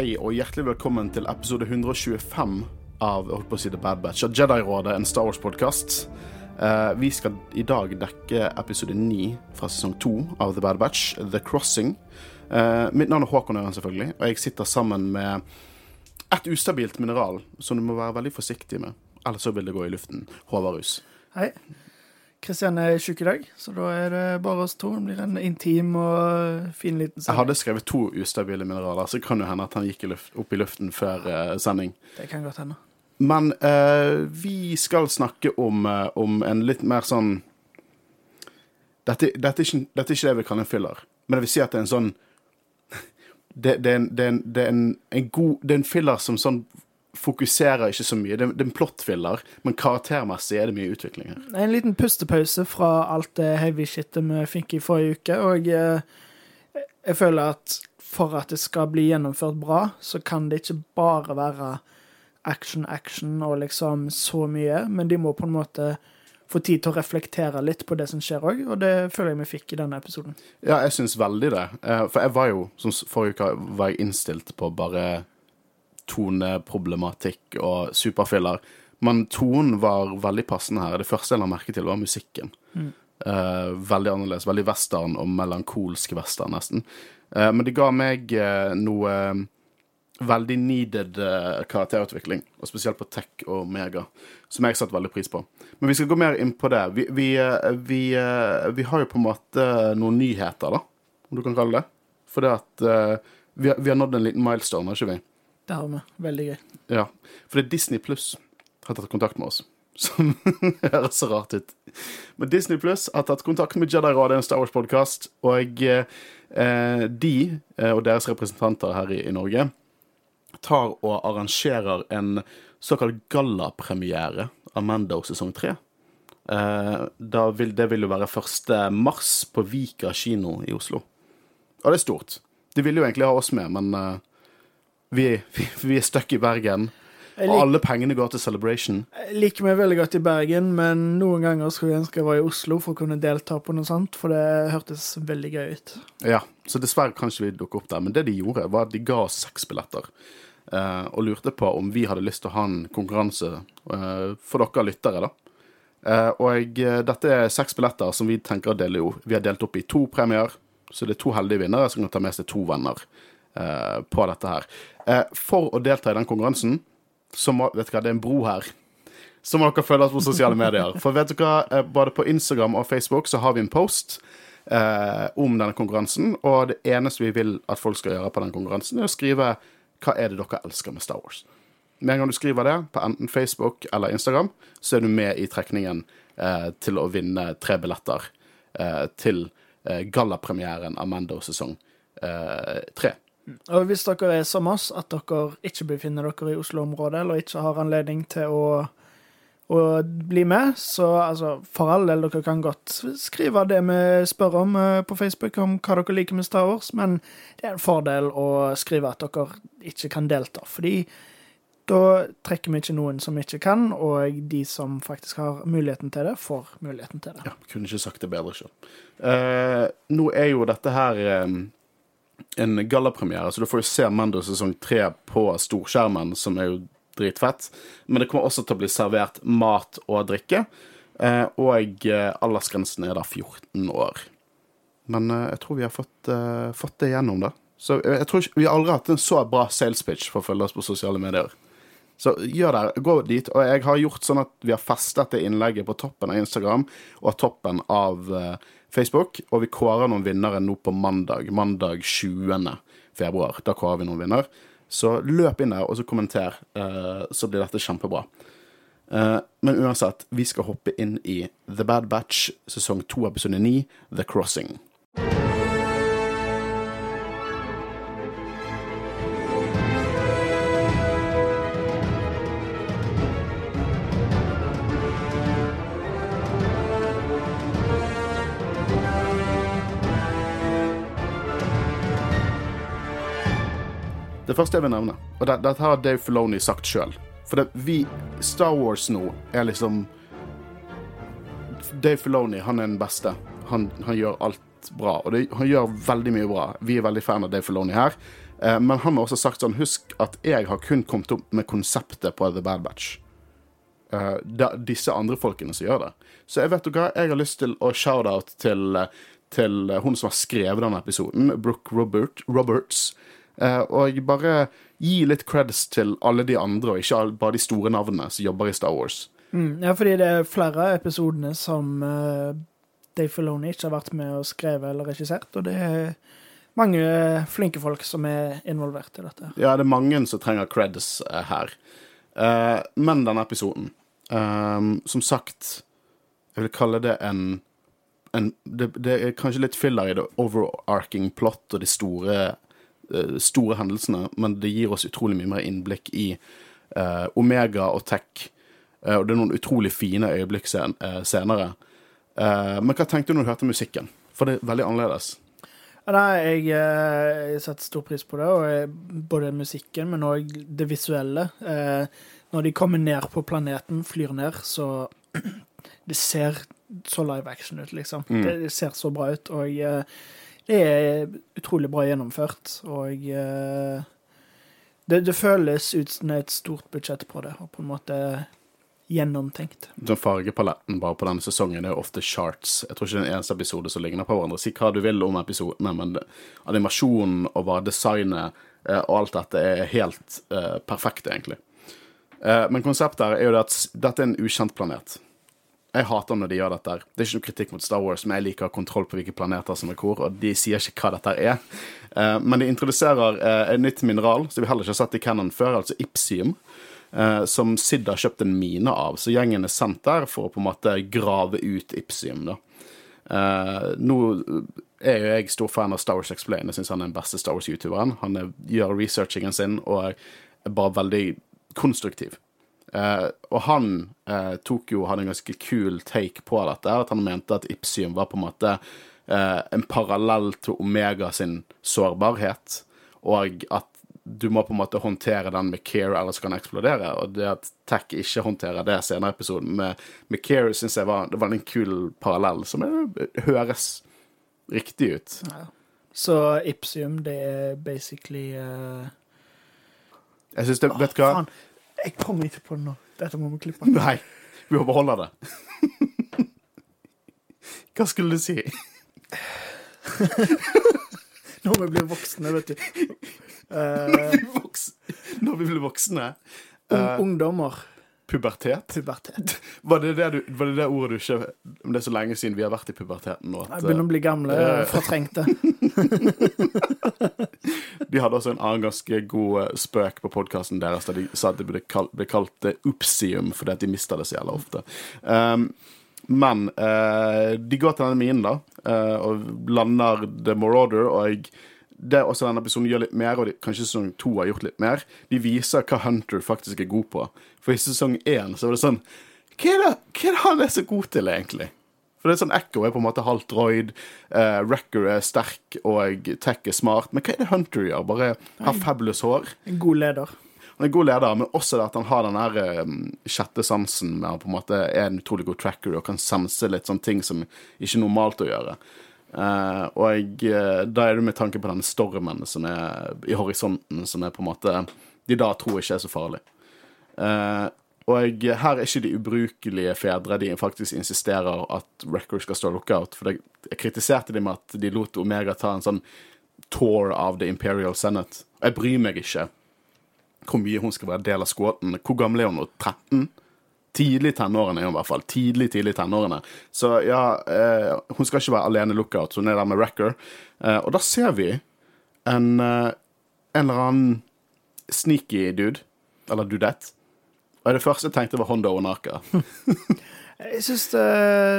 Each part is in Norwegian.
hei og hjertelig velkommen til episode 125 av holdt på å si The Bad Batch av Jedi-rådet, en Star Wars-podkast. vi skal i dag dekke episode 9 fra sesong 2 av The Bad Batch, The Crossing. Eh, mitt navn er Håkon Øren, selvfølgelig, og jeg sitter sammen med et ustabilt mineral som du må være veldig forsiktig med, ellers så vil det gå i luften. Håvard. Hei. Kristian er syk i dag, så da er det bare oss to. Det blir en intim og fin liten Jeg hadde skrevet to ustabile mineraler, så kan jo hende at han gikk i luft, opp i luften før eh, sending. Det kan godt hende. Men uh, vi skal snakke om, eh, om en litt mer sånn dette, dette, er ikke, dette er ikke det vi kaller en filler, men jeg vil si at det er en sånn Det, det en, det er, en, det er en, en god Det er en filler som sånn fokuserer ikke så mye. Det er, det er en plot-filler, men karaktermessig er det mye utvikling her. En liten pustepause fra alt det heavy shitet vi fikk i forrige uke, og eh, jeg føler at for at det skal bli gjennomført bra, så kan det ikke bare være action, action og liksom så mye, men de må på en måte få tid til å reflektere litt på det som skjer òg, og det føler jeg vi fikk i denne episoden. Ja, jeg syns veldig det. Eh, For jeg var jo, som forrige uke, var jeg innstilt på bare toneproblematikk og superfiller. Men tonen var veldig passende her. Det første jeg la merke til, var musikken. Eh, veldig annerledes. Veldig western og melankolsk western, nesten. Uh, men det ga meg uh, noe veldig needed karakterutvikling, og spesielt på Tech og Mega, som jeg satte veldig pris på. Men vi skal gå mer inn på det. Vi, vi, vi, vi har jo på en måte noen nyheter, da, om du kan kalle det. For det at vi har nådd en liten milestone, har ikke vi? Det har vi. Veldig gøy. Ja. For det er Disney Pluss har tatt kontakt med oss. Som høres så rart ut. Men Disney Pluss har tatt kontakt med Jedi Radio, en Star Wars-podkast, og eh, de eh, og deres representanter her i, i Norge tar og arrangerer en såkalt gallapremiere av Mando sesong tre. Eh, vil, det vil jo være 1. mars på Vika kino i Oslo. Og det er stort. De ville jo egentlig ha oss med, men eh, vi, vi, vi er stuck i Bergen. Og alle pengene går til Celebration. Jeg liker meg veldig godt i Bergen, men noen ganger skulle jeg ønske jeg var i Oslo for å kunne delta på noe sånt, for det hørtes veldig gøy ut. Ja, Så dessverre kan ikke vi dukke opp der. Men det de gjorde, var at de ga oss seks billetter. eh, og lurte på om vi hadde lyst til å ha en konkurranse eh, for dere lyttere, da. Eh, og eh, dette er seks billetter som vi tenker å dele jo. Vi har delt opp i to premier, så det er to heldige vinnere som kan ta med seg to venner eh, på dette her. Eh, for å delta i den konkurransen, så må Vet du hva, det er en bro her. Så må dere følge oss på sosiale medier. For vet du hva, eh, både på Instagram og Facebook så har vi en post eh, om denne konkurransen. Og det eneste vi vil at folk skal gjøre på den konkurransen, er å skrive hva er det dere elsker med Star Wars. Med en gang du skriver det på enten Facebook eller Instagram, så er du med i trekningen eh, til å vinne tre billetter eh, til eh, gallapremieren av Mando sesong tre. Og hvis dere er som oss, at dere ikke befinner dere i Oslo-området, eller ikke har anledning til å, å bli med, så altså, for all del, dere kan godt skrive det vi spør om eh, på Facebook, om hva dere liker med Star Wars, men det er en fordel å skrive at dere ikke kan delta, fordi da trekker vi ikke noen som ikke kan, og de som faktisk har muligheten til det, får muligheten til det. Ja, kunne ikke sagt det bedre sjøl. Eh, nå er jo dette her eh, en gallapremiere, så du får jo se Mando sesong tre på storskjermen, som er jo dritfett. Men det kommer også til å bli servert mat og drikke. Eh, og eh, aldersgrensen er da 14 år. Men eh, jeg tror vi har fått, fått det gjennom, da. Så jeg tror ikke, Vi har aldri hatt en så bra sales pitch for å følge oss på sosiale medier. Så gjør det. Gå dit. Og jeg har gjort sånn at vi har festet det innlegget på toppen av Instagram og toppen av Facebook. Og vi kårer noen vinnere nå på mandag. Mandag 20. februar. Da kårer vi noen vinner. Så løp inn der og så kommenter, eh, så blir dette kjempebra. Eh, men uansett, vi skal hoppe inn i The Bad Batch sesong 2 episode 9, The Crossing. Det første jeg vil nevne, og det, dette har Dave Filoni sagt sjøl For det, vi Star Wars nå er liksom Dave Filoni, han er den beste. Han, han gjør alt bra, og det, han gjør veldig mye bra. Vi er veldig fan av Dave Filoni her. Eh, men han har også sagt sånn Husk at jeg har kun kommet opp med konseptet på The Bad Batch. Eh, det er disse andre folkene som gjør det. Så jeg vet du hva, jeg har lyst til å shout-out til, til hun som har skrevet denne episoden, Brooke Robert, Roberts. Eh, og bare gi litt creds til alle de andre, og ikke bare de store navnene som jobber i Star Wars. Mm, ja, fordi det er flere av episodene som uh, Dave Filoni ikke har vært med og skrevet eller regissert, og det er mange eh, flinke folk som er involvert i dette. Ja, det er mange som trenger creds uh, her. Uh, men denne episoden um, Som sagt, jeg vil kalle det en, en det, det er kanskje litt filler i det overarching plot og de store, store hendelsene, men det gir oss utrolig mye mer innblikk i eh, Omega og Tech. Eh, og det er noen utrolig fine øyeblikk sen, eh, senere. Eh, men hva tenkte du når du hørte musikken? For det er veldig annerledes. Ja, Nei, jeg, eh, jeg setter stor pris på det, og jeg, både musikken, men òg det visuelle. Eh, når de kommer ned på planeten, flyr ned, så Det ser så live action ut, liksom. Mm. Det, det ser så bra ut, og eh, det er utrolig bra gjennomført, og eh, det, det føles ut som det er et stort budsjett på det, og på en måte gjennomtenkt. den fargepaletten bare på denne sesongen er ofte charts. Jeg tror ikke det er en eneste episode som ligner på hverandre. Si hva du vil om episodene, men animasjonen og bare designet eh, og alt dette er helt eh, perfekt, egentlig. Eh, men konseptet er jo det at dette er en ukjent planet. Jeg hater når de gjør dette. Det er ikke noe kritikk mot Star Wars, men jeg liker kontroll på hvilke planeter som er hvor, og de sier ikke hva dette er. Eh, men de introduserer eh, et nytt mineral som vi heller ikke har sett i Cannon før, altså ipsium eh, som Sid har kjøpt en mine av. Så gjengen er sendt der for å på en måte grave ut Ipsium. da. Nå er jo jeg stor fan av Star Wars Explain. Jeg syns han er den beste Star Wars-youtuberen. Han gjør researchingen sin og er bare veldig konstruktiv. Eh, og han uh, tok jo, hadde en ganske kul take på dette, at han mente at Ipsium var på en måte uh, en parallell til Omega sin sårbarhet, og at du må på en måte håndtere den med care, ellers kan den eksplodere. Og det at Tech ikke håndterer det senere i episoden med, med care, syns jeg var, det var en kul parallell som er, høres riktig ut. Så Ipsium, det er basically Jeg synes det, vet du hva? Faen, jeg kommer ikke på det nå. Dette må vi klippe. Nei, vi må beholde det. Hva skulle du si? Når vi blir voksne, vet du. Eh, voksne? Når vi blir voksne. Uh, ungdommer. Pubertet? Pubertet. Var det det, du, var det det ordet du ikke Det er så lenge siden vi har vært i puberteten nå. Jeg begynner å bli gamle, uh, fortrengte. De hadde også en annen ganske god eh, spøk på podkasten deres der de sa at det ble kalt, ble kalt eh, upsium fordi at de mista det så jævla ofte. Um, men uh, de går til denne minen, da, uh, og lander The Marauder, og det også denne episoden gjør litt mer, og de, kanskje sesong to har gjort litt mer. De viser hva Hunter faktisk er god på. For i sesong én så var det sånn Hva er det, hva er det han er så god til, egentlig? For det er sånn Echo er på en måte halvt droid, uh, Wrecker er sterk, og Tech er smart. Men hva er det Hunter gjør? Bare har fabulous hår? En god leder. Han er en god leder, men også det at han har den her um, sjette sansen med han på en måte er en utrolig god tracker og kan sense litt sånne ting som ikke er normalt å gjøre. Eh, og jeg, eh, da er det med tanke på den stormen som er i horisonten, som er på en måte de da tror ikke er så farlig. Uh, og jeg, her er ikke de ubrukelige fedre. De faktisk insisterer at Record skal stå lookout. For det, jeg kritiserte dem med at de lot Omega ta en sånn tour av The Imperial Senate. Jeg bryr meg ikke hvor mye hun skal være del av skåten. Hvor gammel er hun nå? 13? Tidlig tenårene i hvert fall. Tidlig, tidlig tenårene. Så ja, eh, hun skal ikke være alene lookout, så hun er der med Wrecker. Eh, og da ser vi en, eh, en eller annen sneaky dude, eller dudette. Og det første jeg tenkte var Honda Onaka. Jeg syns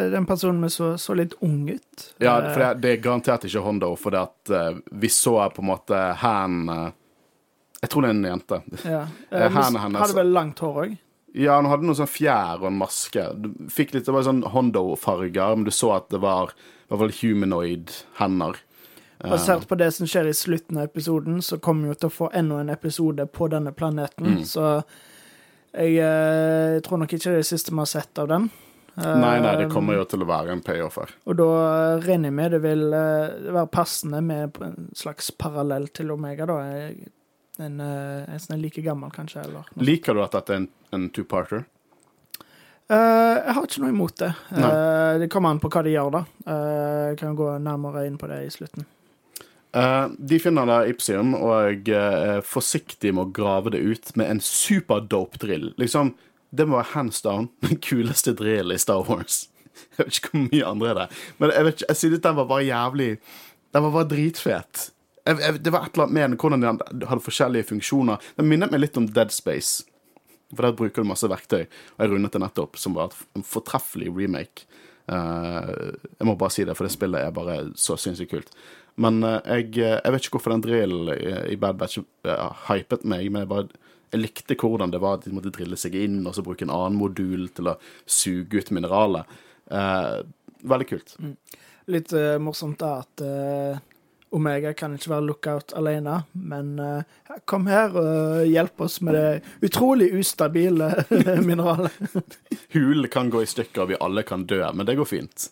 den personen så, så litt ung ut. Ja, for det, det er garantert ikke Hondo, for det at eh, vi så på en måte hæren eh, Jeg tror det er en jente. Ja. Eh, Eh, hennes- Hadde vel langt hår òg. Ja, han hadde noe sånn fjær og en maske. Du fikk litt, Det var sånn Hondo-farger, men du så at det var i hvert fall humanoid-hender. Basert på det som skjer i slutten av episoden, så kommer vi jo til å få enda en episode på denne planeten. Mm. Så jeg, jeg, tror nok ikke det er det siste vi har sett av den. Nei, nei, det kommer jo til å være en payoff her. Og da regner jeg med det vil eh, være passende med en slags parallell til Omega, da. En, eh, en sånn like gammel, kanskje. Liker du at dette er en, en two-parter? Uh, jeg har ikke noe imot det. Eh, det kommer an på hva de gjør, da. Uh, jeg kan gå nærmere inn på det i slutten. De finner da Ipsium og er forsiktig med å grave det ut med en superdope drill. Liksom, det må være hands down den kuleste drill i Star Wars. Jeg vet ikke hvor mye andre er det. Men jeg, vet ikke, jeg synes den var bare jævlig Den var bare dritfet. Jeg, det var et eller annet med den, hvordan den hadde forskjellige funksjoner. Den minnet meg litt om Dead Space. For der bruker du masse verktøy. Og jeg rundet det nettopp, som var en fortreffelig remake. Uh, jeg må bare si det, for det spillet er bare så sinnssykt kult. Men uh, jeg, jeg vet ikke hvorfor den drillen i, i Bad Batch uh, hypet meg, men jeg, bare, jeg likte hvordan det var at de måtte drille seg inn og så bruke en annen modul til å suge ut mineralet. Eh, veldig kult. Litt eh, morsomt da at eh, Omega kan ikke være lookout alene, men uh, kom her og hjelp oss med det utrolig ustabile mineralet. Hulen kan gå i stykker, og vi alle kan dø, men det går fint.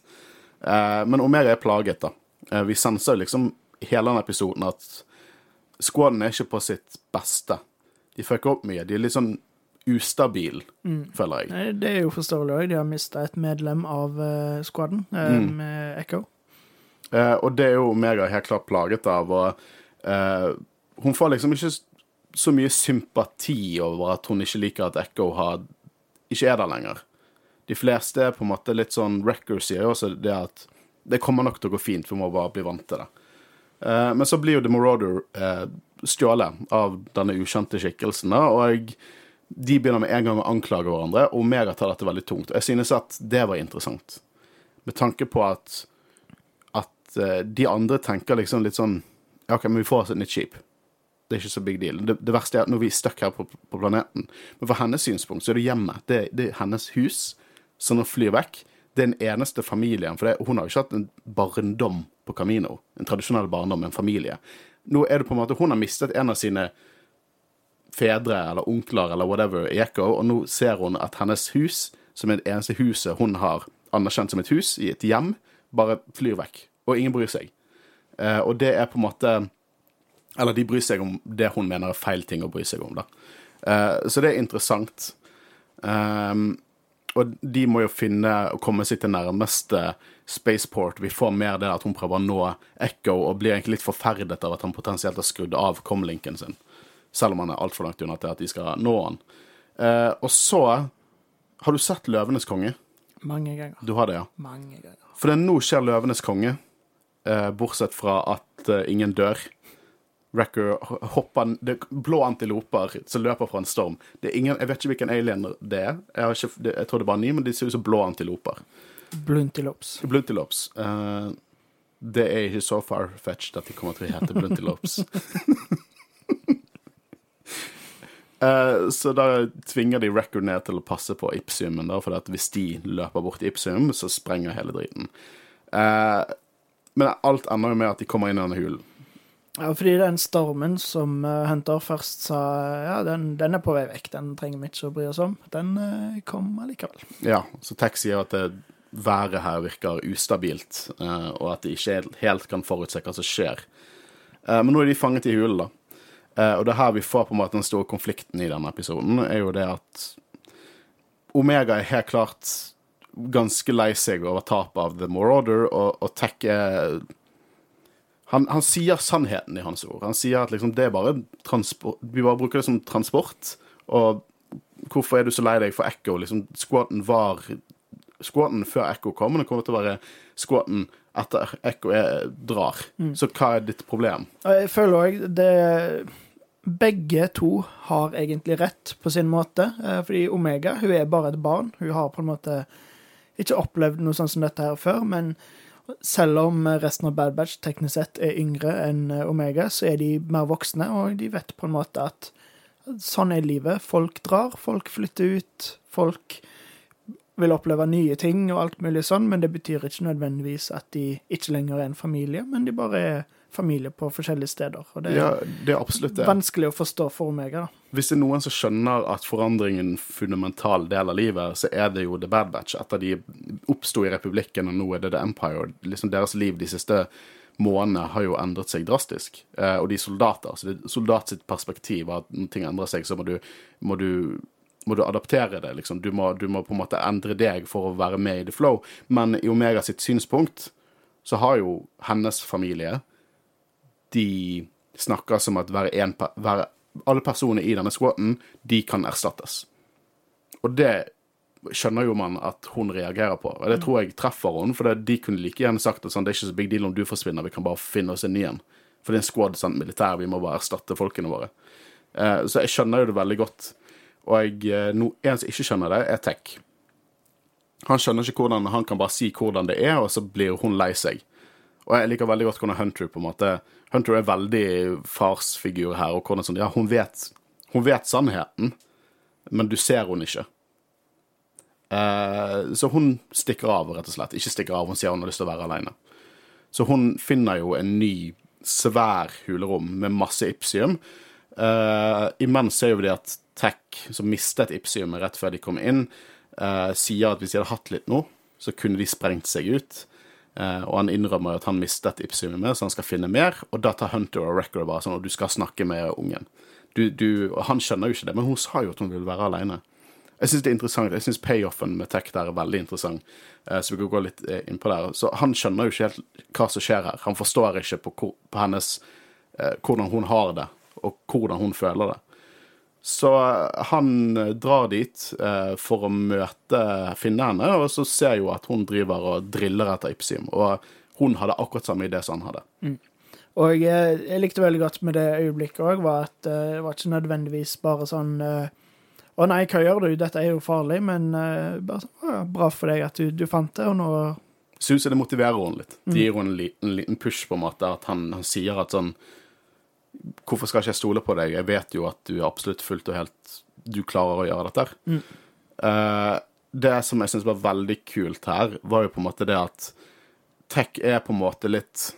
Uh, men Omega er plaget, da. Uh, vi senser liksom hele denne episoden at squaden er ikke på sitt beste. De fucker opp mye. De er litt sånn ustabil, føler jeg. Det er jo forståelig òg. De har mista et medlem av uh, squaden, eh, Mm. med Echo. Eh, og det er jo Omega helt klart plaget av. Og eh, hun får liksom ikke så mye sympati over at hun ikke liker at Echo har, ikke er der lenger. De fleste er på en måte litt sånn Recker sier jo også det at det kommer nok til å gå fint, for vi må bare bli vant til det. Eh, men så blir jo The Marauder eh, stjålet av denne ukjente skikkelsen, og de begynner med en gang å anklage hverandre, og Omega tar dette veldig tungt. Og jeg synes at det var interessant, med tanke på at at eh, de andre tenker liksom litt sånn Ja, OK, men vi får oss et nytt skip. Det er ikke så big deal. Det, det verste er at når vi er stuck her på, på planeten Men for hennes synspunkt så er det hjemmet. Det, det er hennes hus. Når hun flyr vekk, det er den eneste familien. For det, hun har jo ikke hatt en barndom på Camino. En tradisjonell barndom, en familie. Nå er det på en måte Hun har mistet en av sine fedre eller onkler eller whatever i Echo, og nå ser hun at hennes hus, som er det eneste huset hun har anerkjent som et hus, i et hjem, bare flyr vekk. Og ingen bryr seg. Eh, og det er på en måte Eller de bryr seg om det hun mener er feil ting å bry seg om, da. Eh, så det er interessant. Um, og de må jo finne og komme seg til nærmeste spaceport. Vi får mer det at hun prøver å nå Echo og blir egentlig litt forferdet av at han potensielt har skrudd av comlinken sin. Selv om han er altfor langt unna til at de skal nå han. Eh, og så Har du sett 'Løvenes konge'? Mange ganger. Du har det, ja? Mange ganger. For det nå skjer Løvenes konge, bortsett fra at eh, ingen dør. Wrecker hopper Det er blå antiloper som løper fra en storm. Det er ingen, Jeg vet ikke hvilken alien det er. Jeg, ikke, jeg tror det er bare ni, men de ser ut som blå antiloper. Bluntilops. Bluntilops. Uh, det er ikke så far-fetched at de kommer til å hete Bluntilops. uh, så da tvinger de Record ned til å passe på Ipsiumen, for hvis de løper bort Ipsium, så sprenger hele driten. Eh, men alt ender jo med at de kommer inn i denne hulen. Ja, fordi den stormen som eh, Hunter først sa ja, den, den er på vei vekk, den trenger vi ikke å bry oss om, den uh, kom allikevel. Ja, så Tex sier at det, været her virker ustabilt, uh, og at de ikke helt kan forutse hva som skjer. Uh, men nå er de fanget i hulen, da. Eh, og det er her vi får på en måte den store konflikten i denne episoden, er jo det at Omega er helt klart ganske lei seg over tapet av The Marauder, og, og Tech er han, han sier sannheten i hans ord. Han sier at liksom, det er bare transport Vi bare bruker det som transport. Og hvorfor er du så lei deg for Echo? Liksom, squaten var Squaten før Echo kom, men det kommer til å være squaten etter Echo er, drar. Så hva er ditt problem? Jeg føler òg det Begge to har egentlig rett på sin måte. eh, Fordi Omega hun er bare et barn. Hun har på en måte ikke opplevd noe sånt som dette her før. Men selv om resten av Bad Batch teknisk sett er yngre enn eh, Omega, så er de mer voksne, og de vet på en måte at sånn er livet. Folk drar, folk flytter ut, folk vil oppleve nye ting og alt mulig sånn, men det betyr ikke nødvendigvis at de ikke lenger er en familie, men de bare er familie på forskjellige steder. Og det er Ja, det er absolutt det. vanskelig å forstå for Omega, da. Hvis det er noen som skjønner at forandring er en fundamental del av livet, så er det jo The Bad Batch. Etter de oppsto i republikken, og nå er det The Empire. Liksom Deres liv de siste månedene har jo endret seg drastisk. Eh, og de soldater, så det soldat sitt perspektiv at når ting endrer seg, så må du, må du, må du adaptere det. liksom. Du må, du må på en måte endre deg for å være med i the flow. Men i Omega sitt synspunkt så har jo hennes familie de snakker som at hver en, hver, alle personer i denne squaten, de kan erstattes. Og det skjønner jo man at hun reagerer på. Og det tror jeg treffer hun, for det, de kunne like gjerne sagt at sånn, det er ikke så big deal om du forsvinner, vi kan bare finne oss en ny en. For det er en squad, sant, militær, vi må bare erstatte folkene våre. Eh, så jeg skjønner jo det veldig godt. Og jeg, eh, no, en som ikke skjønner det, er Tech. Han skjønner ikke hvordan han kan bare si hvordan det er, og så blir hun lei seg. Og jeg liker veldig godt hvordan Hunter på en måte Hunter er veldig farsfigur her, og hvordan sånn Ja, hun vet, hun vet sannheten, men du ser hun ikke. Eh, så hun stikker av, rett og slett. Ikke stikker av, hun sier hun har lyst til å være alene. Så hun finner jo en ny, svær hulerom med masse Ipsium. Eh, imens ser jo de at Tech, som mistet Ipsiumet rett før de kom inn, eh, sier at hvis de hadde hatt litt nå, så kunne de sprengt seg ut. Eh, og han innrømmer at han mistet Ipsiumet med, så han skal finne mer. Og da tar Hunter og Record bare sånn, og du skal snakke med ungen. Du, du, han skjønner jo ikke det, men hun sa jo at hun ville være alene. Jeg syns det er interessant. Jeg syns payoffen med Tech der er veldig interessant. Eh, så vi kan gå litt eh, inn på der. Så han skjønner jo ikke helt hva som skjer her. Han forstår ikke på, hvor- på hennes hvordan hun har det, og hvordan hun føler det. Så eh, han eh, drar dit eh, for å møte finne henne, og så ser jo at hun driver og driller etter Ipsium. Og hun hadde akkurat samme idé som han hadde. Og jeg, jeg likte veldig godt med det øyeblikket òg, var at eh, det var ikke nødvendigvis bare sånn eh, Å nei, hva gjør du? Dette er jo farlig. Men eh, bare sånn «Å ja, Bra for deg at du, du fant det, og nå jeg det motiverer henne litt. Det gir henne en liten, liten push, på en måte, at han, han sier at sånn Hvorfor skal ikke jeg stole på deg? Jeg vet jo at du er absolutt fullt og helt Du klarer å gjøre dette. Mm. Uh, det som jeg syns var veldig kult her, var jo på en måte det at Tech er på en måte litt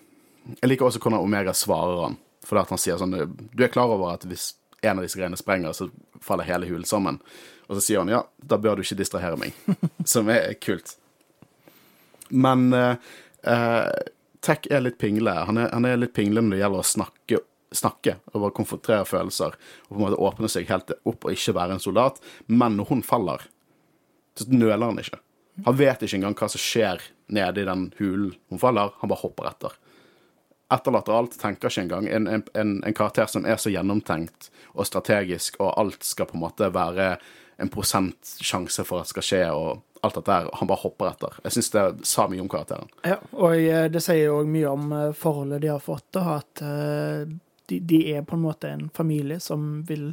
Jeg liker også hvordan Omega svarer han. For at han sier sånn Du er klar over at hvis en av disse greiene sprenger, så faller hele hulen sammen. Og så sier han ja, da bør du ikke distrahere meg. Som er kult. Men uh, uh, Tech er litt pingle. Han er, han er litt pingle når det gjelder å snakke, snakke og bare konfrontere følelser. Og på en måte åpne seg helt opp og ikke være en soldat. Men når hun faller, så nøler han ikke. Han vet ikke engang hva som skjer nede i den hulen hun faller. Han bare hopper etter. Etterlater alt, tenker ikke engang. En, en, en, karakter som er så gjennomtenkt og strategisk, og alt skal på en måte være en prosentsjanse for at det skal skje, og alt dette der. Han bare hopper etter. Jeg syns det sa mye om karakteren. Ja, og det sier også mye om eh, forholdet de har fått, da, at eh, de, er på en måte en familie som vil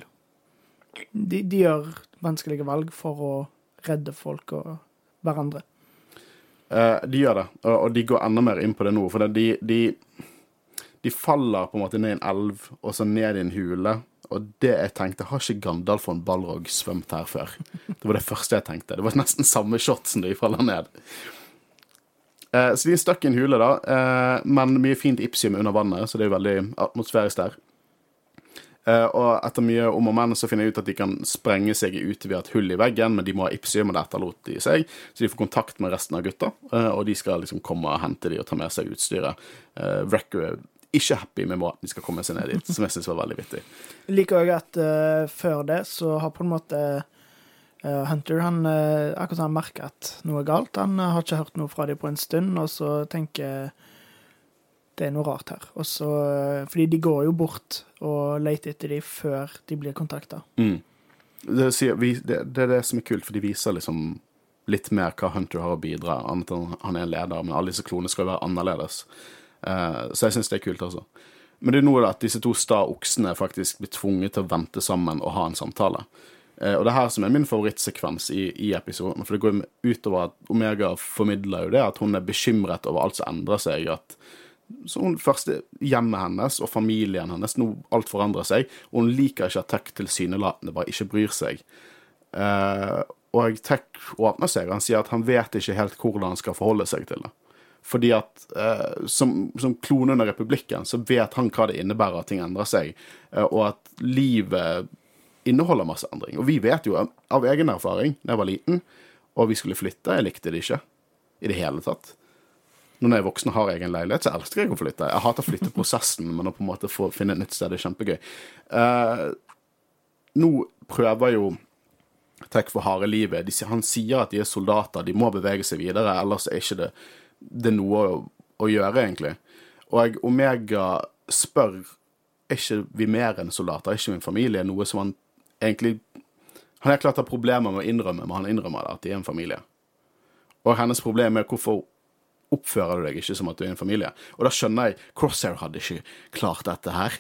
de, de gjør vanskelige valg for å redde folk og hverandre. Uh, de gjør det, og, og de går enda mer inn på det nå. For det, de, de, de faller på en måte ned i en elv, og så ned i en hule. Og det jeg tenkte, har ikke Gandalf en Balrog svømt her før? Det var det første jeg tenkte. Det var nesten samme shot som de faller ned. Eh, så de er stuck i en hule, da. Eh, men mye fint Ipsium under vannet, så det er veldig atmosfærisk der. Eh, og etter mye om og men så finner jeg ut at de kan sprenge seg ut via et hull i veggen, men de må ha Ipsium, og det etterlot de seg. Så de får kontakt med resten av gutta, og de skal liksom komme og hente de og ta med seg utstyret. Wrecker er ikke happy med måten de skal komme seg ned dit, som jeg syns var veldig vittig. Jeg liker òg at uh, før det så har på en måte eh, Hunter han uh, akkurat han merker at noe er galt. Han eh, har ikke hørt noe fra dem på en stund, og så tenker det er noe rart her. Og så, eh, fordi de går jo bort og leter etter dem før de blir kontakta. Mm. Det, det, det er det som er kult, for de viser liksom litt mer hva Hunter har å bidra, annet han er en leder, men alle disse klonene skal jo være annerledes. Eh, så jeg syns det er kult, altså. Men det er noe at disse to sta oksene faktisk blir tvunget til å vente sammen og ha en samtale. Eh, og det er her som er min favorittsekvens i, i episoden, for det går utover at Omega formidler jo det, at hun er bekymret over alt som endrer seg, at så hun først hjemmet hennes og familien hennes, nå alt forandrer seg, og hun liker ikke at Tech tilsynelatende bare ikke bryr seg. Eh, og Tech åpner seg, han sier at han vet ikke helt hvordan han skal forholde seg til det. Fordi at eh, som, som klone under republikken, så vet han hva det innebærer at ting endrer seg, eh, og at livet inneholder masse endring. Og vi vet jo av egen erfaring, da jeg var liten, og vi skulle flytte, jeg likte det ikke i det hele tatt. Når jeg er voksen og har egen leilighet, så elsker jeg å flytte. Jeg hater flytteprosessen, men å på en måte få finne et nytt sted er kjempegøy. Uh, nå prøver jo Tech for harde livet. De, han sier at de er soldater, de må bevege seg videre, ellers er ikke det, det noe å, å, gjøre, egentlig. Og Omega spør er ikke vi mer enn soldater, er ikke min familie noe som han egentlig Han har klart å ha problemer med å innrømme, men han innrømmer det, at de er en familie. Og hennes problem er hvorfor oppfører du deg ikke som at du er en familie? Og da skjønner jeg Crosshair hadde ikke klart dette her.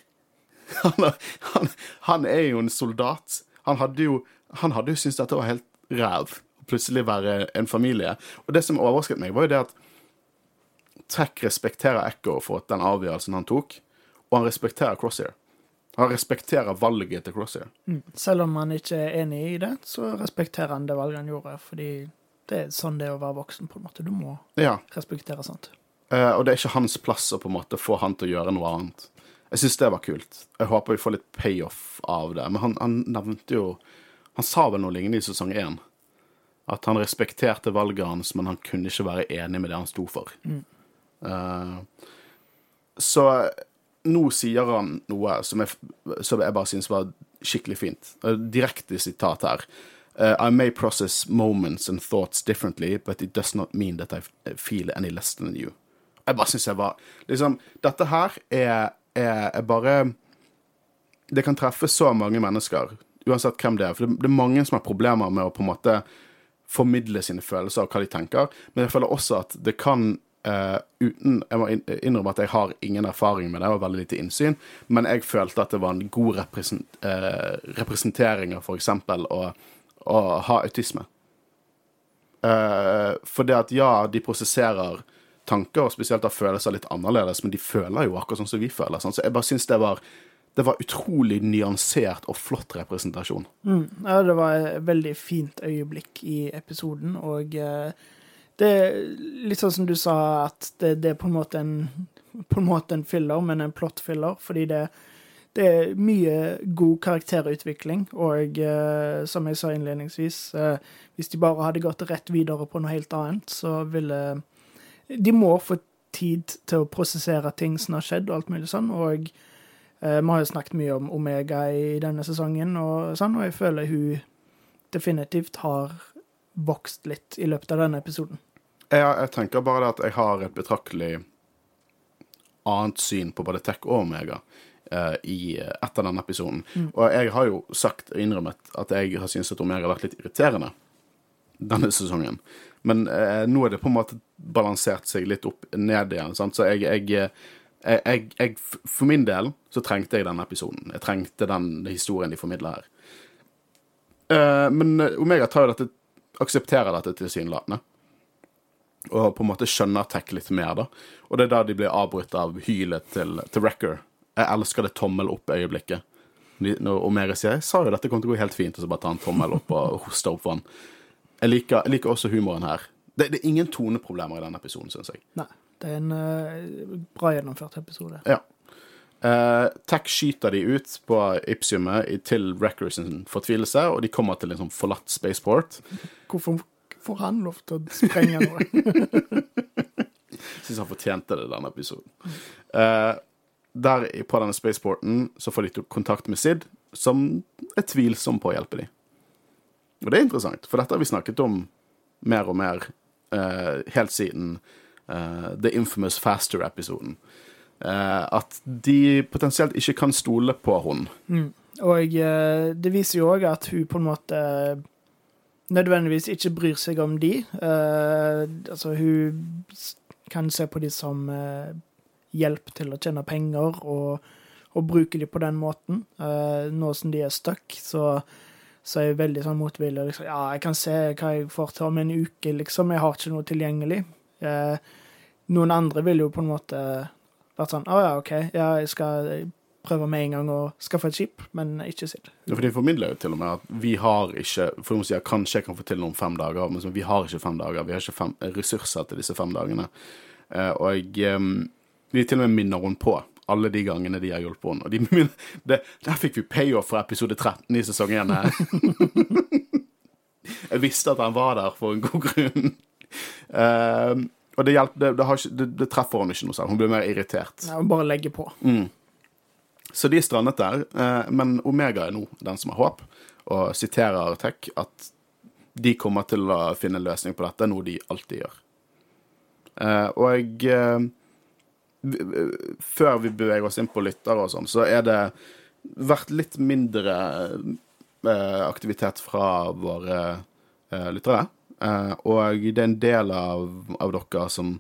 Han, han, han er jo en soldat. Han hadde jo, han hadde jo syntes dette var helt ræv. Plutselig være en familie. Og det som overrasket meg, var jo det at Tech respekterer Echo for den avgjørelsen han tok, og han respekterer Crosshair. Han respekterer valget til Crosshair. Mm. Selv om han ikke er enig i det, så respekterer han det valget han gjorde, fordi det er sånn det er å være voksen, på en måte. Du må ja. respektere sånt. Uh, og det er ikke hans plass å på en måte få han til å gjøre noe annet. Jeg syns det var kult. Jeg håper vi får litt payoff av det. Men han, han nevnte jo Han sa vel noe lignende i sesong én. At han respekterte valget hans, men han kunne ikke være enig med det han sto for. Mm. Uh, så nå sier han noe som jeg, som jeg bare syns var skikkelig fint. Uh, direkte sitat her. Uh, I may process moments and thoughts differently, but it does not mean that I feel any less than you. Jeg bare syns jeg var Liksom, dette her er, er, er, bare Det kan treffe så mange mennesker, uansett hvem det er. For det, det, er mange som har problemer med å på en måte formidle sine følelser og hva de tenker. Men jeg føler også at det kan Uh, uten, Jeg må innrømme at jeg har ingen erfaring med det, og veldig lite innsyn, men jeg følte at det var en god represent, uh, representering av f.eks. å å ha autisme. Uh, for det at ja, de prosesserer tanker, og spesielt da følelser litt annerledes, men de føler jo akkurat sånn som vi føler. Sånn. Så jeg bare syns det var det var utrolig nyansert og flott representasjon. Mm. Ja, det var et veldig fint øyeblikk i episoden, og uh, det er litt sånn som du sa, at det, det er på en måte en, på en måte en filler, men en plot-filler, fordi det det er mye god karakterutvikling, og uh, som jeg sa innledningsvis, uh, hvis de bare hadde gått rett videre på noe helt annet, så ville De må få tid til å prosessere ting som har skjedd, og alt mulig sånn, og uh, vi har jo snakket mye om Omega i denne sesongen, og sånn, og jeg føler hun definitivt har vokst litt i løpet av denne episoden. Ja, jeg tenker bare at jeg har et betraktelig annet syn på både Tech og Omega uh, i, etter denne episoden. Mm. Og jeg har jo sagt og innrømmet at jeg har syntes at Omega har vært litt irriterende denne sesongen. Men uh, nå er det på en måte balansert seg litt opp ned igjen. Sant? Så jeg, jeg, jeg, jeg, For min del så trengte jeg denne episoden. Jeg trengte den historien de formidler her. Uh, men Omega tar jo dette, aksepterer dette tilsynelatende. Og på en måte skjønner Tech litt mer, da. Og det er da de blir avbrutt av hylet til, til Wrecker, jeg elsker det tommel opp-øyeblikket. Når Mere sier 'jeg sa jo dette kom til å gå helt fint', og så bare tar han tommel opp og hoster opp han. Jeg liker, jeg liker også humoren her. Det, det, er ingen toneproblemer i denne episoden, syns jeg. Nei. Det er en uh, bra gjennomført episode. Ja. Uh, Tech skyter de ut på Ipsiumet til Wreckers fortvilelse, og de kommer til en sånn forlatt spaceport. Hvorfor får han lov til å sprenge noe? Syns han fortjente det denne episoden. Uh, der på denne spaceporten så får de kontakt med Sid, som er tvilsom på å hjelpe dem. Og det er interessant, for dette har vi snakket om mer og mer uh, helt siden uh, The Infamous Faster-episoden. Uh, at de potensielt ikke kan stole på hun. Mm. Og det viser jo òg at hun på en måte nødvendigvis ikke bryr seg om de. altså, hun kan se på de som hjelp til å tjene penger, og, og bruke de på den måten. Uh, nå som de er stuck, så, så er jeg veldig sånn motvillig. Liksom, ja, jeg kan se hva jeg får til om en uke, liksom. Jeg har ikke noe tilgjengelig. Uh, noen andre vil jo på en måte vært sånn Å oh, ja, OK, ja, jeg skal prøve med en gang å skaffe et skip, men ikke Sid. Ja, for De formidler jo til og med at vi har ikke For hun sier kanskje jeg kan få til noe om fem dager, men vi har ikke fem dager. Vi har ikke fem, ressurser til disse fem dagene. Eh, og jeg, eh, de til og med minner hun på alle de gangene de har hjulpet henne. Og de, minner, det, der fikk vi payoff fra episode 13 i sesong 1 her. jeg visste at han var der for en god grunn. Eh, og det, hjelper, det, det, har ikke, det, treffer henne ikke noe særlig. Hun blir mer irritert. Ja, bare legger på. Så de strandet der, eh, men Omega er nå den som har håp, og siterer Tech at de kommer til å finne en løsning på dette, noe de alltid gjør. Eh, og eh, før vi beveger oss inn på lyttere og sånn, så er det vært litt mindre aktivitet fra våre lyttere. Og det er en del av, av dere som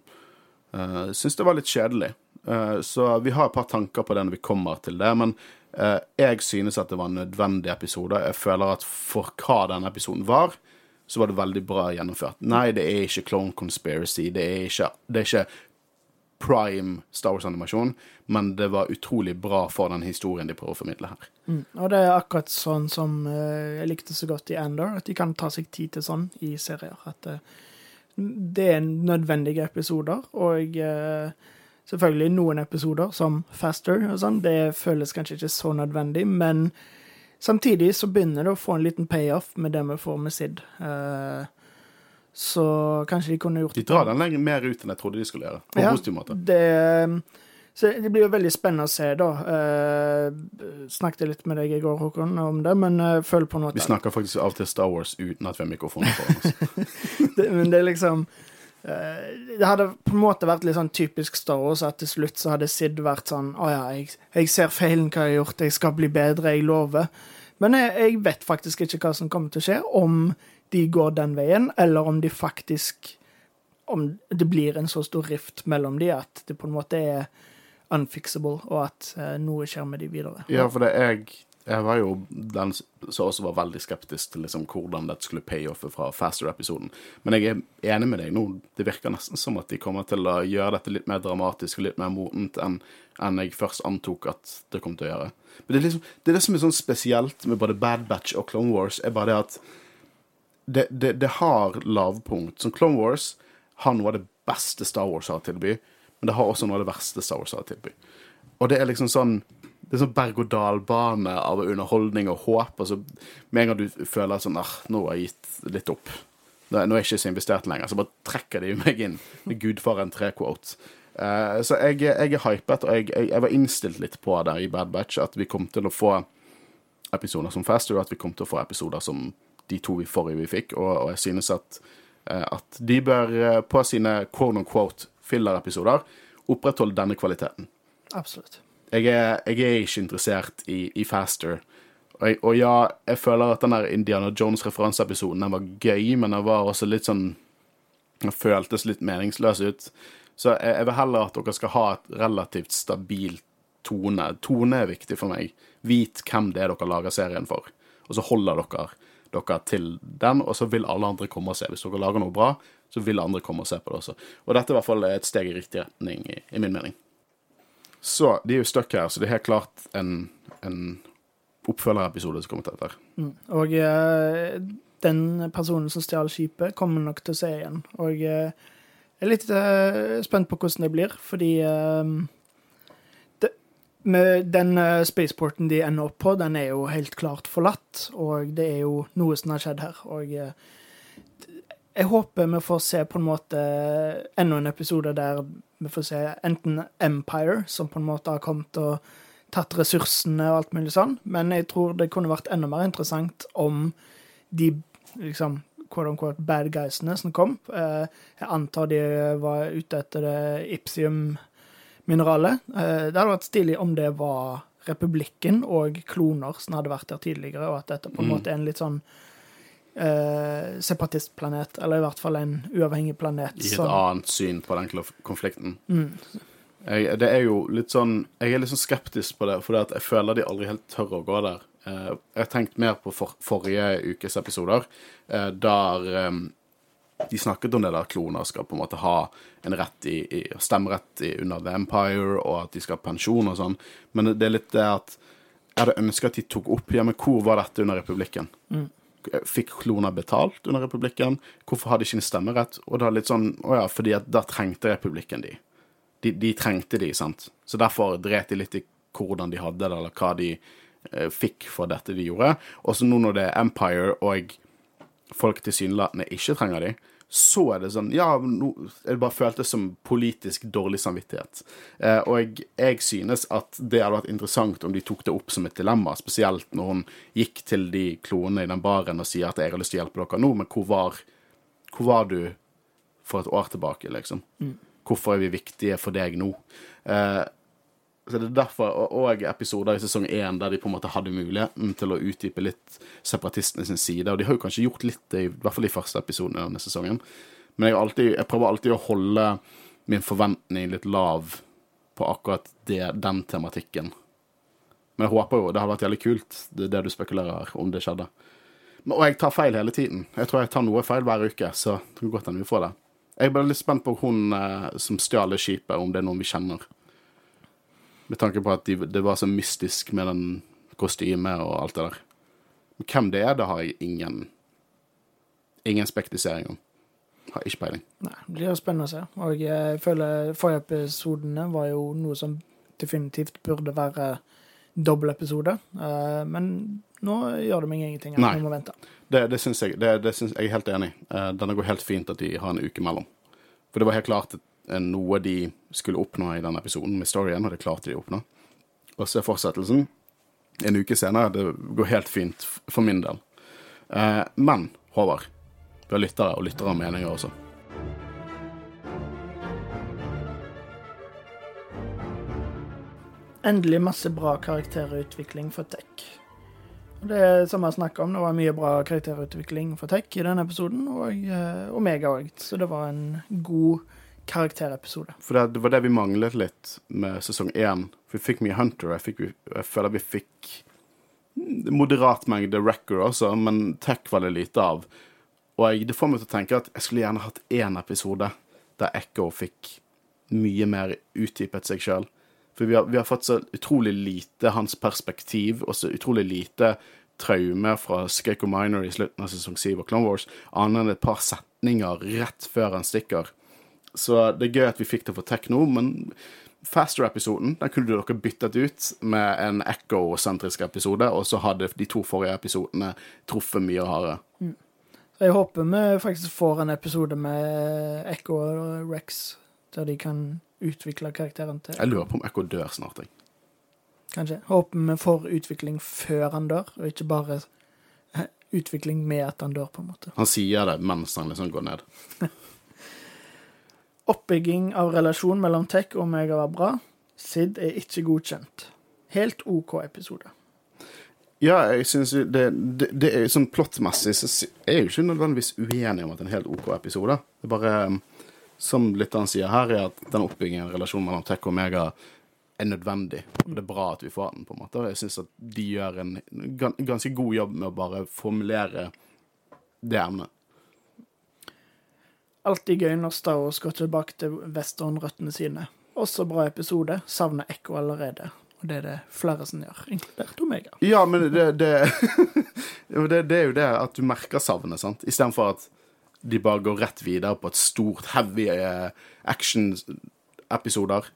syns det var litt kjedelig. Eh, så vi har et par tanker på det når vi kommer til det. Men eh, jeg synes at det var en nødvendig episode. Jeg føler at for hva denne episoden var, så var det veldig bra gjennomført. Nei, det er ikke Clone Conspiracy. Det er ikke, det er ikke prime Star Wars-animasjon, men det var utrolig bra for den historien de prøver å formidle her. Mm. Og det er akkurat sånn som eh, jeg likte så godt i Andor, at de kan ta seg tid til sånn i serier. At det er nødvendige episoder, og eh, selvfølgelig noen episoder, som Faster og sånn, det føles kanskje ikke så nødvendig, men samtidig så begynner det å få en liten payoff med det vi får med Sid. Uh, så kanskje de kunne gjort De drar den lenger mer ut enn jeg trodde de skulle gjøre. På Ja, positiv måte. Det, så det blir jo veldig spennende å se, da. Eh, snakket litt med deg i går, Håkon, om det, men uh, følg på noe. Vi snakker faktisk av og til Star Wars uten at vi har mikrofoner foran oss. det, men det er liksom eh, Det hadde på en måte vært litt sånn typisk Star Wars at til slutt så hadde Sid vært sånn Å ja, jeg, jeg ser feilen hva jeg har gjort, jeg skal bli bedre, jeg lover. Men jeg, jeg vet faktisk ikke hva som kommer til å skje, om de går den veien, eller om de faktisk Om det blir en så stor rift mellom de at det på en måte er unfixable, og at eh, noe skjer med de videre. Ja, for det jeg Jeg var jo den som også var veldig skeptisk til liksom hvordan dette skulle payoffe fra Faster-episoden. Men jeg er enig med deg nå. Det virker nesten som at de kommer til å gjøre dette litt mer dramatisk og litt mer modent enn enn jeg først antok at det kom til å gjøre. Men det er, liksom, det, er det som er sånn spesielt med både Bad Batch og Clone Wars, er bare det at det, det, det har lavpunkt. Som Clone Wars har noe av det beste Star Wars har å tilby, men det har også noe av det verste Star Wars har å tilby. Og det er liksom sånn det er sånn berg-og-dal-bane av underholdning og håp. Og så med en gang du føler sånn ah, nå har jeg gitt litt opp. Nå er jeg ikke så investert lenger, så bare trekker de meg inn med Gudfaren 3-quote. Uh, så jeg, jeg er hypet, og jeg, jeg, jeg var innstilt litt på det i Bad Batch, at vi kom til å få episoder som Faster, og at vi kom til å få episoder som de to vi forrige vi fikk, og, og jeg synes at, eh, at de bør eh, på sine quote-on-quote filler-episoder opprettholde denne kvaliteten Absolutt. Jeg er, jeg er ikke interessert i, i Faster. Og, og ja, jeg føler at den der Indiana Jones-referanseepisoden den var gøy, men den var også litt sånn Den føltes litt meningsløs ut. Så jeg, jeg vil heller at dere skal ha et relativt stabilt tone. Tone er viktig for meg. Vit hvem det er dere lager serien for. Og så holder dere dere til den, og så vil alle andre komme og se. Hvis dere lager noe bra, så vil andre komme og se på det også. Og dette er i hvert fall et steg i riktig retning, i, i min mening. Så de er jo stuck her, så det er helt klart en, en oppfølgerepisode som kommer til dette. Mm. Og eh, den personen som stjal skipet, kommer nok til å se igjen. Og eh, jeg er litt eh, spent på hvordan det blir, fordi det, den spaceporten de ender opp på, den er jo helt klart forlatt, og det er jo noe som har skjedd her. Og jeg håper vi får se på en måte enda en episode der vi får se enten Empire, som på en måte har kommet og tatt ressursene og alt mulig sånn, men jeg tror det kunne vært enda mer interessant om de liksom quote unquote bad guysene som kom. Eh, Jeg antar de var ute etter det Ipsium-mineralet. Eh, Det hadde vært stilig om det var republikken og kloner som hadde vært der tidligere, og at dette på en Mm. måte er en litt sånn eh, separatistplanet, eller i hvert fall en uavhengig planet. I et som- annet syn på den konflikten. Mm. Jeg, det er jo litt sånn Jeg er litt sånn skeptisk på det, for jeg føler de aldri helt tør å gå der. Eh, Jeg har tenkt mer på for, forrige ukes episoder, eh, der eh, de snakket om det der kloner skal på en måte ha en rett i, i stemmerett i, under The Empire, og at de skal ha pensjon og sånn. Men det er litt det at jeg hadde ønska at de tok opp ja, men hvor var dette under republikken. Fikk kloner betalt under republikken? Hvorfor hadde de ikke en stemmerett? Og da litt sånn Å ja, fordi at da trengte republikken de. De, de trengte de, sant. Så derfor dret de litt i hvordan de hadde det, eller hva de eh, fikk for dette de gjorde. Og så nå når det er Empire, og folk tilsynelatende ikke trenger de, så er det sånn Ja, nå det bare føltes som politisk dårlig samvittighet. Eh, og jeg, jeg synes at det hadde vært interessant om de tok det opp som et dilemma, spesielt når hun gikk til de kloene i den baren og sier at 'jeg har lyst til å hjelpe dere nå', men hvor var, hvor var du for et år tilbake, liksom? Hvorfor er vi viktige for deg nå? Eh, så det er derfor, og, episoder i sesong én der de på en måte hadde muligheten til å utdype litt separatistene sin side, og de har jo kanskje gjort litt det, i hvert fall i første episoden i denne sesongen. Men jeg, alltid, jeg prøver alltid å holde min forventning litt lav på akkurat det, den tematikken. Men jeg håper jo Det hadde vært jævlig kult, det det du spekulerer om det skjedde. Men, og jeg tar feil hele tiden. Jeg tror jeg tar noe feil hver uke, så det kan godt hende vi får det. Jeg ble litt spent på hun eh, som stjal skipet, om det er noen vi kjenner. Med tanke på at de, det var så mystisk med den kostymet og alt det der. Men hvem det er, det har jeg ingen Ingen spektisering om. Har ikke peiling. Nei, det blir spennende å se. Og jeg føler forrige episodene var jo noe som definitivt burde være dobbeltepisode. Uh, men nå gjør det meg ingenting. at Nei. Vi må vente. Det, det syns jeg. Det, det syns jeg er helt enig i. Eh, Denne går helt fint at de har en uke mellom. For det var helt klart eh, noe de skulle oppnå i denne episoden med storyen, og det klarte de å oppnå. Og så er fortsettelsen en uke senere. Det går helt fint for min del. Eh, Men, Håvard, vi har lyttere, og lyttere har meninger også. Endelig masse bra karakterutvikling for Tech. Det er som jeg snakket om, det var mye bra karakterutvikling for Tech i denne episoden, og eh, Omega òg. Så det var en god karakterepisode. For det, det var det vi manglet litt med sesong én. Vi fikk mye Hunter. Jeg, fikk, jeg føler vi fikk moderat mengde Wrecker også, men Tech var det lite av. Og jeg, det får meg til å tenke at jeg skulle gjerne hatt én episode der Echo fikk mye mer utdypet seg sjøl. For vi har, vi har fått så utrolig lite hans perspektiv, og så utrolig lite traume fra Skako Minor i slutten av sesong 7 og Clone Wars, annet enn et par setninger rett før han stikker. Så det er gøy at vi fikk det for Tekno, men Faster-episoden den kunne dere byttet ut med en Echo-sentrisk episode, og så hadde de to forrige episodene truffet mye hardere. Så jeg håper vi faktisk får en episode med Echo og Rex, der de kan utvikle karakteren til Jeg lurer på om Echo dør snart. Jeg. Kanskje. Håper vi får utvikling før han dør, og ikke bare utvikling med at han dør, på en måte. Han sier det mens han liksom går ned. Oppbygging av relasjon mellom Tech og Omega var bra. Sid er ikke godkjent. Helt OK episode. Ja, jeg synes jo det, det, det er sånn plottmessig så er jeg ikke nødvendigvis uenig om at det er en helt OK episode. Det er bare, um, som lytteren sier her, er at den oppbyggingen av relasjonen mellom Tech og Omega er nødvendig. Og det er bra at vi får den, på en måte. Jeg syns at de gjør en gan- ganske god jobb med å bare formulere det emnet. Alltid gøy når Star Wars går tilbake til westernrøttene sine. Også bra episode. Savner Echo allerede. Og det er det flere som gjør, inkludert Omega. Ja, men det, det, det, det er jo det at du merker savnet, sant? Istedenfor at de bare går rett videre på et stort, heavy eh, action-episoder.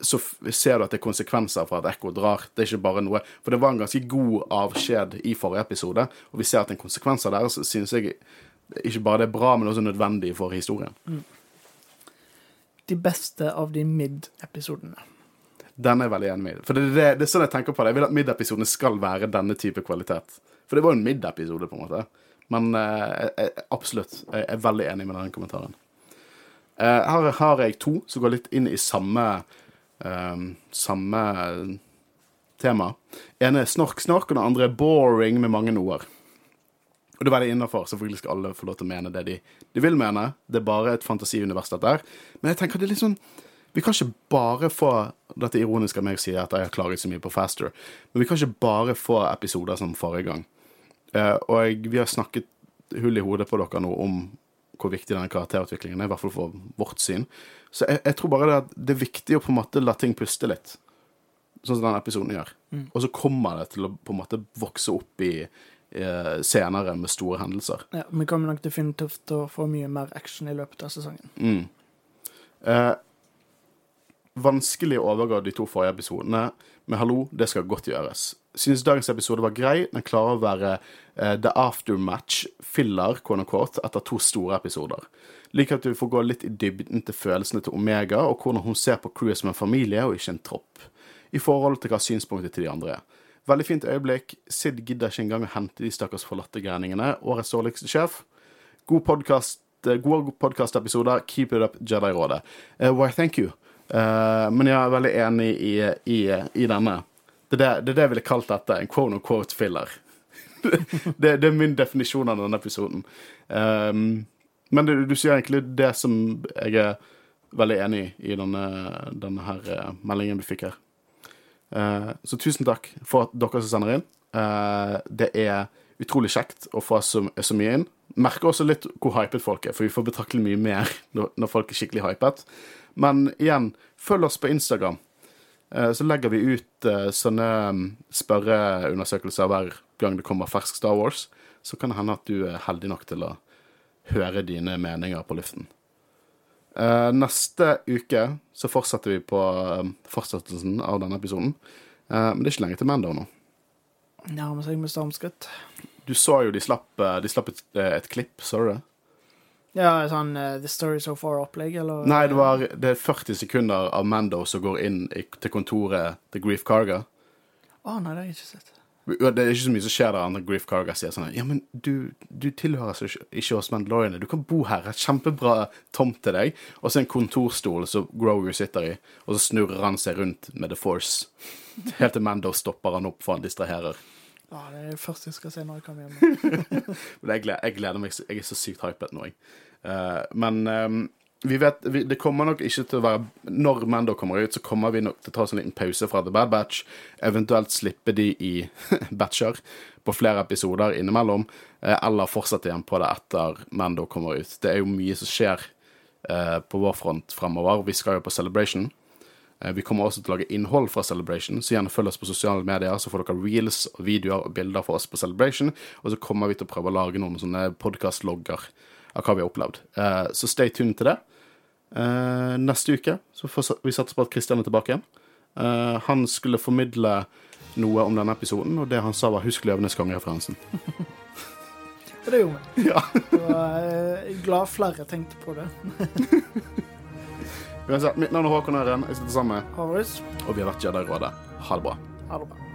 Så ser du at det er konsekvenser for at Ekko drar. Det er ikke bare noe For det var en ganske god avskjed i forrige episode, og vi ser at det er konsekvenser der. Så synes jeg ikke bare det er bra, men også nødvendig for historien. De beste av de mid-episodene. Den er jeg veldig enig med. For det, det, det er sånn jeg tenker på det. Jeg vil at mid-episodene skal være denne type kvalitet. For det var jo en mid-episode, på en måte. Men eh, jeg, absolutt. Jeg er veldig enig med den kommentaren. Eh, her har jeg to som går litt inn i samme eh, samme tema. ene er snork-snork, og den andre er boring med mange noer. Og det er veldig innafor. Selvfølgelig skal alle få lov til å mene det de, de vil mene. Det er bare et fantasiunivers, dette her. Men jeg tenker det er litt sånn Vi kan ikke bare få Dette ironiske ironisk av meg å si at jeg har klaget så mye på Faster, men vi kan ikke bare få episoder som forrige gang. Uh, og jeg, vi har snakket hull i hodet på dere nå om hvor viktig denne karakterutviklingen er, i hvert fall for vårt syn. Så jeg, jeg tror bare det, at det er viktig å på en måte la ting puste litt, sånn som denne episoden gjør. Og så kommer det til å på en måte vokse opp i senere med store hendelser. Ja, vi kommer nok definitivt til å få mye mer action i løpet av sesongen. Mm. Eh, vanskelig å overgå de to forrige episodene, men hallo, det skal godt gjøres. Synes dagens episode var grei. Den klarer å være eh, the aftermatch-filler quote unquote, etter to store episoder. Liker at vi får gå litt i dybden til følelsene til Omega, og hvordan hun ser på crewet som en familie og ikke en tropp, i forhold til hva synspunktet til de andre er. Veldig fint øyeblikk. Sid gidder ikke engang å hente de stakkars forlatte gærningene. Årets dårligste sjef. God podcast, eh, gode podkastepisoder. Keep it up, Jedi-rådet. Uh, why, thank you. Uh, men jeg er veldig enig i, i, i denne. Det er det, det det jeg ville kalt dette. En quote on quote filler. det, det er min definisjon av denne episoden. Um, men du, du sier egentlig det som jeg er veldig enig i i denne, denne her meldingen vi fikk her. Eh, så tusen takk for at dere som sender inn. Eh, det er utrolig kjekt å få så, så mye inn. Merker også litt hvor hypet folk er, for vi får betraktelig mye mer når, folk er skikkelig hypet. Men igjen, følg oss på Instagram. Eh, så legger vi ut sånne mm, spørreundersøkelser hver gang det kommer fersk Star Wars. Så kan det hende at du er heldig nok til å høre dine meninger på luften. Eh, neste uke så fortsetter vi på uh, fortsettelsen av denne episoden. Uh, men det er ikke lenge til Mando nå. Nærmer seg med stormskritt. Du så jo de slapp, de slapp et, et klipp, så du det? Ja, sånn The Story So Far-opplegg, eller? Nei, det var det er 40 sekunder av Mando som går inn i, til kontoret til Grief Karga. Å, nei, det har jeg ikke sett. Det er ikke så mye som skjer der andre Grief Karga sier sånn Ja, men du, du tilhører altså ikke, oss Mandaloriane. Du kan bo her. Et kjempebra tomt til deg. Og så en kontorstol som Grover sitter i. Og så snurrer han seg rundt med The Force. Helt til Mando stopper han opp for han distraherer. Ja, det er det første jeg skal se når jeg kommer hjem. Men jeg gleder, jeg gleder meg. Jeg er så sykt hypet nå, jeg. Uh, men eh, vi vet, vi, det kommer nok ikke til å være Når Mando kommer ut, så kommer vi nok til å ta en liten pause fra The Bad Batch. Eventuelt slippe de i batcher på flere episoder innimellom. eh, eller fortsette igjen på det etter Mando kommer ut. Det er jo mye som skjer eh, på vår front fremover. Vi skal jo på Celebration. Eh, Vi kommer også til å lage innhold fra Celebration, så gjerne følg oss på sosiale medier, så får dere reels, videoer og bilder fra oss på Celebration. Og så kommer vi til å prøve å lage noen sånne podkastlogger av hva vi har opplevd. Eh, Så stay tuned til det. Eh, Neste uke så får vi satse på at Kristian er tilbake igjen. Eh, Han skulle formidle noe om denne episoden, og det han sa, var 'husk Løvenes konge'-referansen. Det gjorde vi. Ja. Jeg er glad flere tenkte på det. Uansett, mitt navn er Håkon Øren, jeg sitter sammen med, Horus, og vi har vært Jedi-rådet. Ha det bra. ha det bra.